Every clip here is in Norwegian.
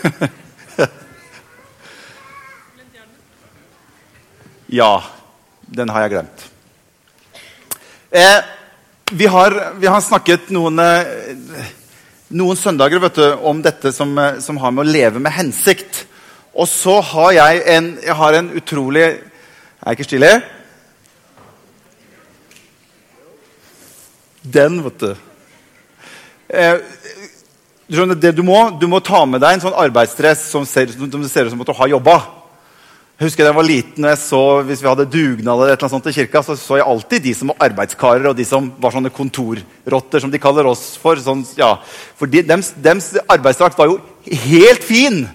ja, den har jeg glemt. Eh, vi, har, vi, har, snakket noen, eh, noen søndager du, om dette som, eh, som, har med å leve med hensikt. Og så har jeg en, jeg har en utrolig Er jeg ikke stille? Den, vet du. Eh, det du, må, du må ta med deg en sånn arbeidsstress som ser, som ser ut som at du har jobba. Jeg husker da jeg var liten, jeg så, Hvis vi hadde dugnad eller et sånt i kirka, så så jeg alltid de som var arbeidskarer, og de som var sånne kontorrotter, som de kaller oss for. Sånn, ja. For de, dems, dems arbeidsdrakt var jo helt fin!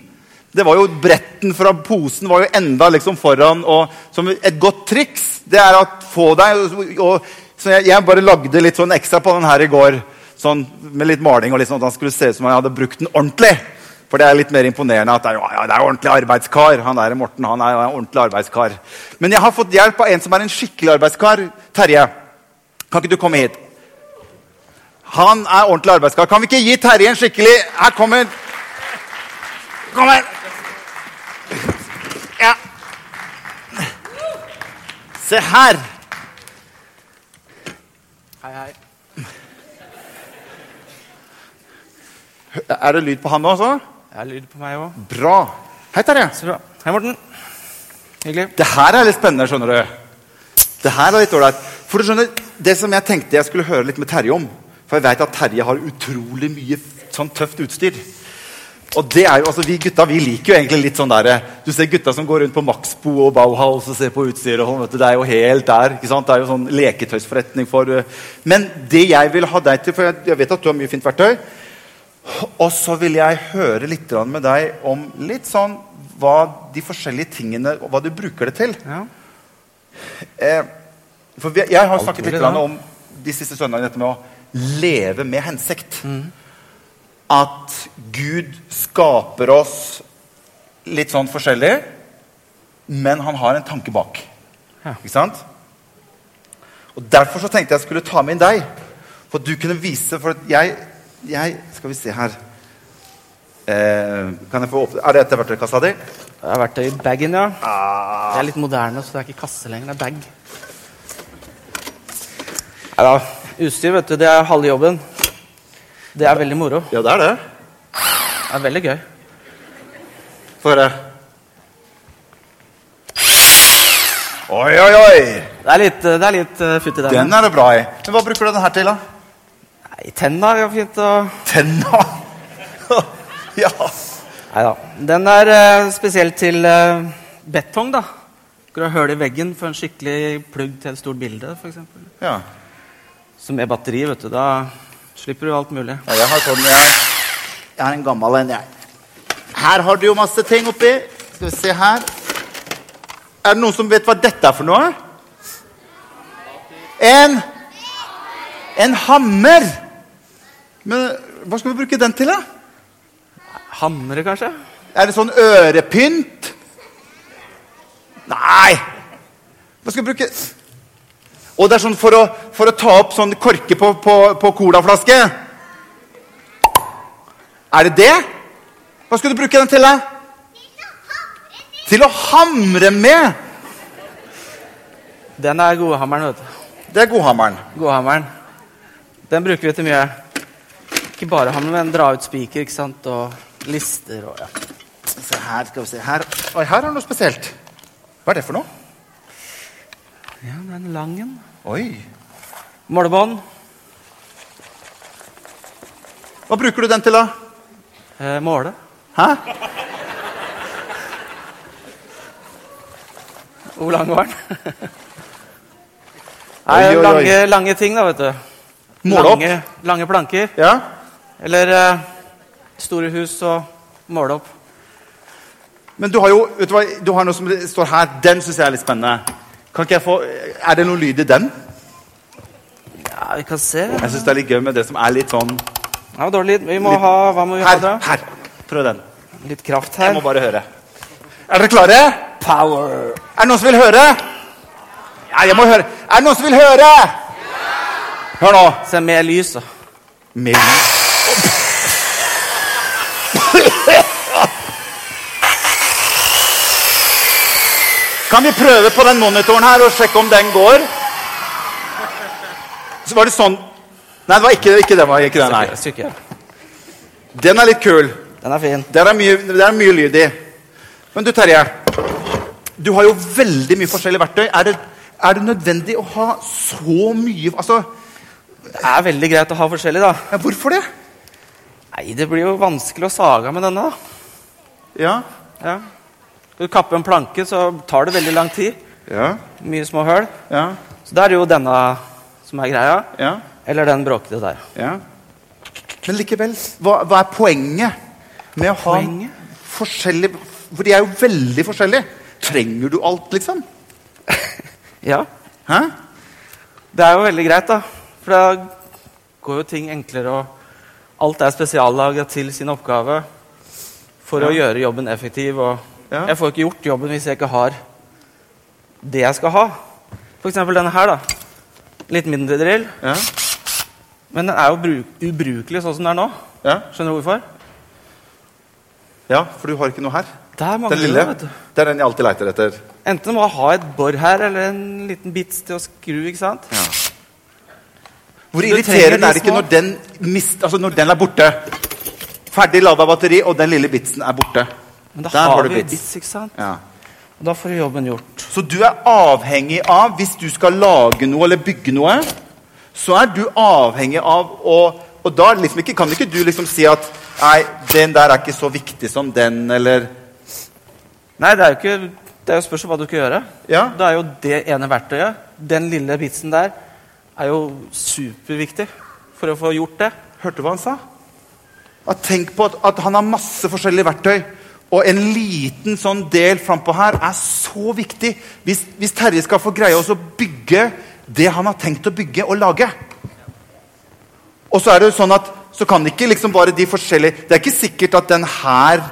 Det var jo Bretten fra posen var jo enda liksom foran. og som Et godt triks det er å få deg og, og, så jeg, jeg, bare lagde litt sånn ekstra på den her i går. Sånn, med litt maling, og litt sånn at han skulle se ut som jeg hadde brukt den ordentlig. For det er litt mer imponerende at det er, ja, det er ordentlig arbeidskar. Han der Morten han er en ordentlig arbeidskar. Men jeg har fått hjelp av en som er en skikkelig arbeidskar. Terje, kan ikke du komme hit? Han er ordentlig arbeidskar. Kan vi ikke gi Terje en skikkelig Her kommer Kom her! Ja. Se her. Hei, hei. Er det lyd på han også? Det er lyd på meg òg. Bra. Hei, Terje. Så bra. Hei, Morten. Hyggelig. Det her er litt spennende, skjønner du. Det her er litt ålreit. For du skjønner, det som jeg tenkte jeg skulle høre litt med Terje om For jeg vet at Terje har utrolig mye sånn tøft utstyr. Og det er jo, altså Vi gutta vi liker jo egentlig litt sånn der, Du ser gutta som går rundt på Maxbo og Bauhaus og ser på utstyret. og sånn, Det er jo helt der. ikke sant? Det er jo sånn leketøysforretning for Men det jeg vil ha deg til, for jeg, jeg vet at du har mye fint verktøy Og så vil jeg høre litt med deg om litt sånn hva de forskjellige tingene Hva du bruker det til. Ja. Eh, for vi, Jeg har snakket litt om de siste søndagene dette med å leve med hensikt. Mm at Gud skaper oss litt sånn forskjellig, men han har en tanke bak. Ja. Ikke sant? Og Derfor så tenkte jeg jeg skulle ta med inn deg. For at du kunne vise For at jeg, jeg Skal vi se her eh, Kan jeg få åpne Er dette verktøykassa di? Det er verktøybagen, ja. Ah. Det er litt moderne, så det er ikke kasse lenger. Det er bag. Nei da. Utstyr, vet du, det er halve jobben. Det er veldig moro. Ja, det er det. Det er veldig gøy. Få høre. Oi, oi, oi! Det er litt, det er litt uh, futt i den. Den er det bra i. Men Hva bruker du den her til, da? Nei, Tenna er jo fint å Tenna? ja. Nei da. Den er uh, spesielt til uh, betong, da. Du ha hull i veggen for en skikkelig plugg til et stort bilde, f.eks. Ja. Som er batteri, vet du, da Slipper du alt mulig. Ja, jeg har sånn, jeg, jeg har en gammel en, jeg. Her har du jo masse ting oppi. Skal vi se her. Er det noen som vet hva dette er for noe? En En hammer! Men hva skal vi bruke den til, da? Hamre, kanskje? Er det sånn ørepynt? Nei! Hva skal vi bruke og det er sånn for å, for å ta opp sånn korke på, på, på colaflaske. Er det det? Hva skal du bruke den til? da? Til å hamre med! Den er godhammeren, vet du. Det er godhammeren. Godhammeren. Den bruker vi til mye. Ikke bare hamre, men dra ut spiker ikke sant? og lister og ja. Se her, skal vi se. Her, Oi, her er noe spesielt. Hva er det for noe? Ja, det er en lang en. Oi. Målebånd. Hva bruker du den til, da? Eh, måle. Hæ? Hvor lang var den? Nei, oi, oi, oi. Lange, lange, ting, da, vet du. Måle opp? Lange, lange planker. Ja. Eller eh, store hus og måle opp. Men du har jo vet du hva, du har noe som står her. Den syns jeg er litt spennende. Kan ikke jeg få, Er det noe lyd i den? Ja, vi kan se. Jeg syns det er litt gøy med det som er litt sånn Ja, dårlig lyd. Vi må litt, ha Hva må vi her, ha da? Her. Prøv den. Litt kraft her. Jeg må bare høre. Er dere klare? Power. Er det noen som vil høre? Ja, jeg må høre. Er det noen som vil høre? Hør nå. Se med lys, da. Med lys Kan vi prøve på den monitoren her og sjekke om den går? Så var det sånn Nei, det var ikke, ikke det. Var ikke det nei. Den er litt kul. Den er fin. Der er mye, der er mye lyd i. Men du, Terje. Du har jo veldig mye forskjellige verktøy. Er det, er det nødvendig å ha så mye Altså, Det er veldig greit å ha forskjellig, da. ja, hvorfor det? Nei, det blir jo vanskelig å sage med denne, da. Ja. Ja. Skal du kappe en planke, så tar det veldig lang tid. Ja. Mye små høl. Ja. Så da er det jo denne som er greia. Ja. Eller den bråkete der. ja. Men likevel, hva, hva er poenget med å ha Poenget? forskjellig For de er jo veldig forskjellige. Trenger du alt, liksom? Ja. Hæ? Det er jo veldig greit, da. For da går jo ting enklere, og alt er spesiallaga til sin oppgave for å gjøre jobben effektiv. Og Ja. jeg får ikke gjort jobben hvis jeg ikke har det jeg skal ha. F.eks. denne her, da. Litt mindre drill. Ja. Men den er jo bruk ubrukelig sånn som den er nå. Ja. Skjønner du hvorfor? ja, for du har ikke noe her. Der Den det, lille. du. Det er den jeg alltid leiter etter. Enten må jeg ha et bor her, eller en liten bits til å skru. ikke sant? Ja. Hvor irriterende de er det ikke når den, mist, altså når den er borte? Ferdig lada batteri, og den lille bitsen er borte. Men da Der har har du vi bits, ikke sant? Ja. Og da får du jobben gjort. Så du er avhengig av, hvis du skal lage noe eller bygge noe, så er du avhengig av å Og da liksom ikke, kan ikke du liksom si at Nei, den der er ikke så viktig som den, eller Nei, det er jo ikke Det er jo spørsmål hva du skal gjøre. Ja. Da er jo det ene verktøyet, den lille bitsen der, er jo superviktig for å få gjort det. Hørte du hva han sa? At tenk på at, at han har masse forskjellige verktøy. Og en liten sånn del frampå her er så viktig hvis, hvis Terje skal få greie oss å bygge det han har tenkt å bygge og lage. Og så er det jo sånn at så kan ikke liksom bare de forskjellige Det er ikke sikkert at den her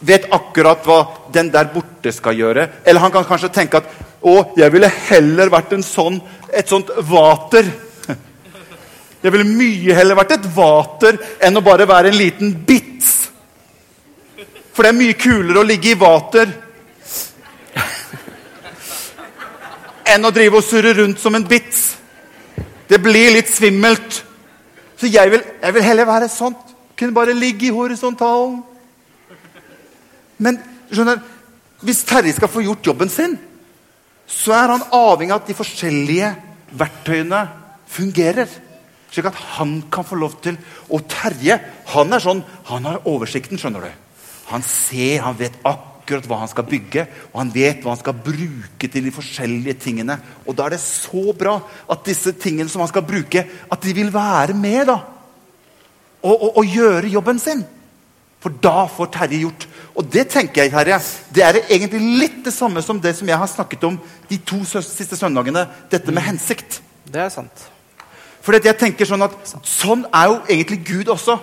vet akkurat hva den der borte skal gjøre. Eller han kan kanskje tenke at å, jeg ville heller vært en sånn, et sånt vater. Jeg ville mye heller vært et vater enn å bare være en liten bits. For det er mye kulere å ligge i vater enn å drive og surre rundt som en bits. Det blir litt svimmelt. Så jeg vil, jeg vil heller være sånn. Kunne bare ligge i horisontalen. Men skjønner, hvis Terje skal få gjort jobben sin, så er han avhengig av at de forskjellige verktøyene fungerer. Slik at han kan få lov til Og Terje han er sånn, han har oversikten. skjønner du. Han ser, han vet akkurat hva han skal bygge, og han vet hva han skal bruke til de forskjellige tingene. Og da er det så bra at disse tingene som han skal bruke, at de vil være med. da. Og, og, og gjøre jobben sin. For da får Terje gjort. Og det tenker jeg, Terje, det er egentlig litt det samme som det som jeg har snakket om de to siste søndagene. Dette med hensikt. Det er sant. For jeg tenker sånn at sånn er jo egentlig Gud også.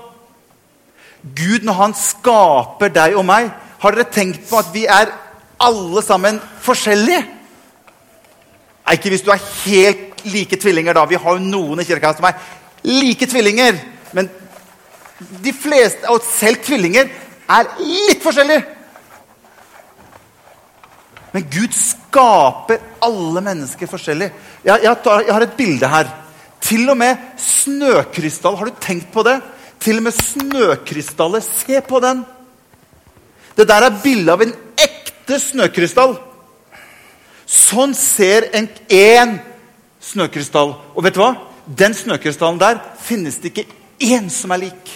Gud, når han skaper deg og meg, har dere tenkt på at vi er alle sammen forskjellige? Nei, ikke hvis du er helt like tvillinger, da. Vi har jo noen i kirka som er like tvillinger. Men de fleste, og selv tvillinger, er litt forskjellige. Men Gud skaper alle mennesker forskjellig. Jeg, jeg, jeg har et bilde her. Til og med snøkrystall. Har du tenkt på det? Til og med snøkrystaller. Se på den! Det der er bilde av en ekte snøkrystall. Sånn ser en én snøkrystall. Og vet du hva? Den snøkrystallen der finnes det ikke én som er lik.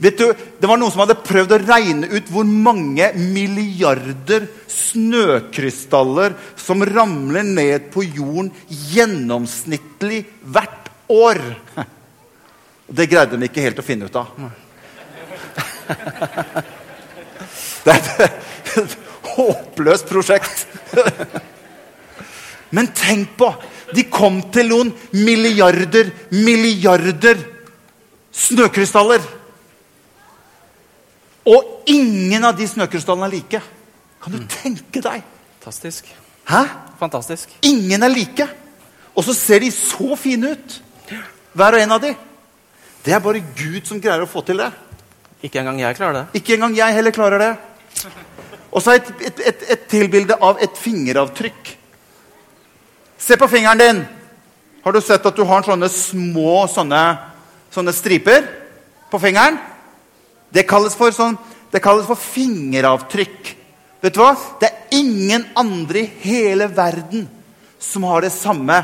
Vet du, Det var noen som hadde prøvd å regne ut hvor mange milliarder snøkrystaller som ramler ned på jorden gjennomsnittlig hvert år. Det greide de ikke helt å finne ut av. Det er et håpløst prosjekt. Men tenk på De kom til noen milliarder, milliarder snøkrystaller. Og ingen av de snøkrystallene er like. Kan du tenke deg? Fantastisk. Hæ? Fantastisk. Ingen er like. Og så ser de så fine ut, hver og en av de. Det er bare Gud som greier å få til det. Ikke engang jeg klarer det. Ikke engang jeg heller klarer det. Og så et, et, et, et tilbilde av et fingeravtrykk. Se på fingeren din. Har du sett at du har sånne små sånne, sånne striper på fingeren? Det kalles for, sånn, det kalles for fingeravtrykk. Vet du hva? Det er ingen andre i hele verden som har det samme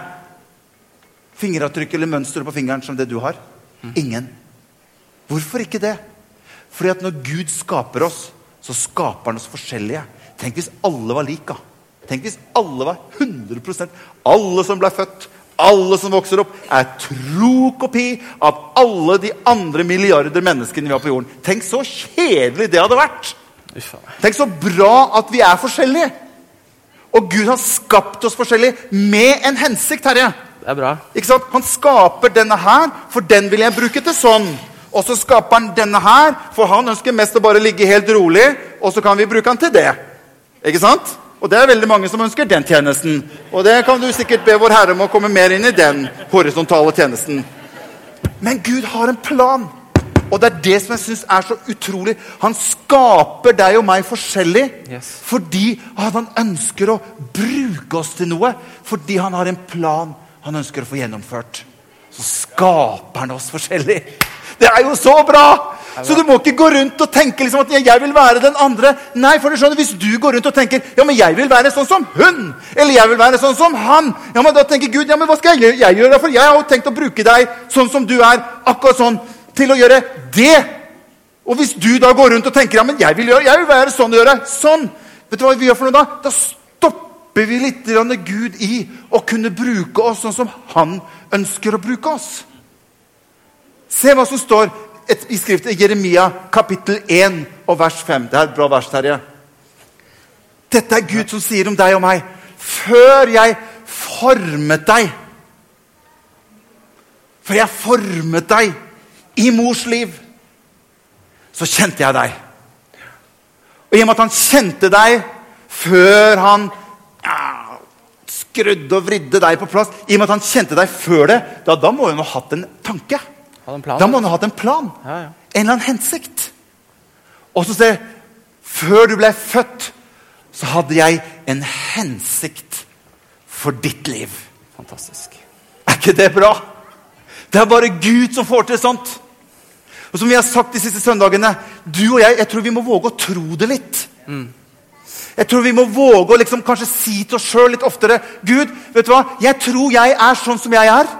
fingeravtrykket eller mønsteret på fingeren som det du har. Ingen. Hvorfor ikke det? Fordi at når Gud skaper oss, så skaper han oss forskjellige. Tenk hvis alle var like. Tenk hvis alle var 100% Alle som ble født, alle som vokser opp, er tro kopi av alle de andre milliarder menneskene vi har på jorden. Tenk så kjedelig det hadde vært! Tenk så bra at vi er forskjellige! Og Gud har skapt oss forskjellige med en hensikt, Terje. Det er bra. Ikke sant? Han skaper denne her, for den vil jeg bruke til sånn. Og så skaper han denne her, for han ønsker mest å bare ligge helt rolig, og så kan vi bruke han til det. Ikke sant? Og det er veldig mange som ønsker den tjenesten. Og det kan du sikkert be Vår Herre om å komme mer inn i den horisontale tjenesten. Men Gud har en plan. Og det er det som jeg syns er så utrolig. Han skaper deg og meg forskjellig Yes. fordi han ønsker å bruke oss til noe. Fordi han har en plan han ønsker å få gjennomført. Så skaper han oss forskjellig. Det er jo så bra! Så du må ikke gå rundt og tenke liksom at jeg vil være den andre. Nei, for du skjønner, Hvis du går rundt og tenker ja, men jeg vil være sånn som hun, eller jeg vil være sånn som han, ja, men da tenker Gud ja, men hva skal jeg, jeg gjøre? For jeg har jo tenkt å bruke deg sånn som du er, akkurat sånn, til å gjøre det. Og hvis du da går rundt og tenker ja, men jeg vil, gjøre, jeg vil være sånn og gjøre sånn, vet du hva vi gjør for noe da? Da stopper vi litt Gud i å kunne bruke oss sånn som han ønsker å bruke oss. Se hva som står i skriftet Jeremia kapittel 1 og vers 5. Det er et bra vers, Terje. Dette er Gud som sier om deg og meg. Før jeg formet deg Før jeg formet deg i mors liv, så kjente jeg deg. Og i og med at han kjente deg før han skrudde og vridde deg på plass I og med at han kjente deg før det, da, da må han ha hatt en tanke. En plan. Da må han ha hatt en plan. Ja, ja. En eller annen hensikt. Og så sier Før du ble født, så hadde jeg en hensikt for ditt liv. Fantastisk. Er ikke det bra? Det er bare Gud som får til sånt. Og som vi har sagt de siste søndagene, du og jeg, jeg tror vi må våge å tro det litt. Jeg tror vi må våge å liksom kanskje si til oss sjøl litt oftere Gud, vet du hva? jeg tror jeg er sånn som jeg er.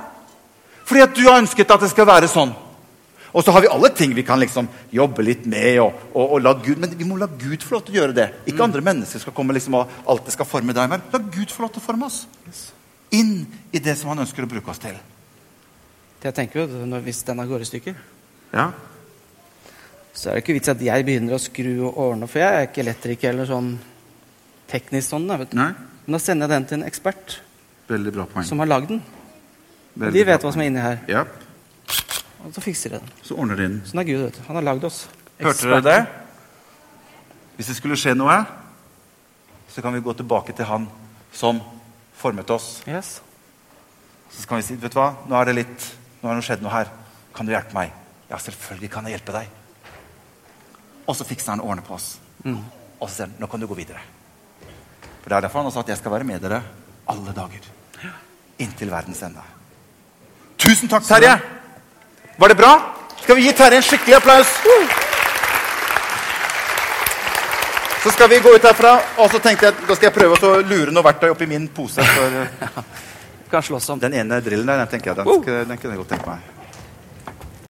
Fordi at du har ønsket at det skal være sånn. Og så har vi alle ting vi kan liksom jobbe litt med. Og, og, og la Gud, Men vi må la Gud få lov til å gjøre det. Ikke andre mennesker skal komme liksom og alltid skal forme deg. Men la Gud få lov til å forme oss. Inn i det som han ønsker å bruke oss til. Det jeg tenker jo, Hvis denne går i stykker, Ja, så er det ikke vits at jeg begynner å skru og ordne, for jeg er ikke elektriker eller sånn teknisk sånn. da, vet du. Nei, Men da sender jeg den til en ekspert veldig bra poeng. som har lagd den. Veldig de vet hva som er inni her. Ja, Og så fikser de den. så ordner de den. Sånn er Gud. vet du. Han har lagd oss. Hørte dere det? Hvis det skulle skje noe, så kan vi gå tilbake til han som formet oss. Yes. Så kan vi si vet du hva, nå er det litt, nå har det skjedd noe her. Kan du hjelpe meg? Ja, selvfølgelig kan jeg hjelpe deg. Og så fikser han årene på oss. Og så sier han nå kan du gå videre. For Det er derfor han har sagt jeg skal være med dere alle dager. Inntil verdens ende. Tusen takk, Terje! Var det bra? Skal vi gi Terje en skikkelig applaus? Så skal vi gå ut herfra, og så tenkte jeg da skal jeg prøve å lure noe verktøy oppi min pose. For Kan slåss om. den ene drillen der, den tenker jeg, den, skal, den kunne jeg godt tenke meg.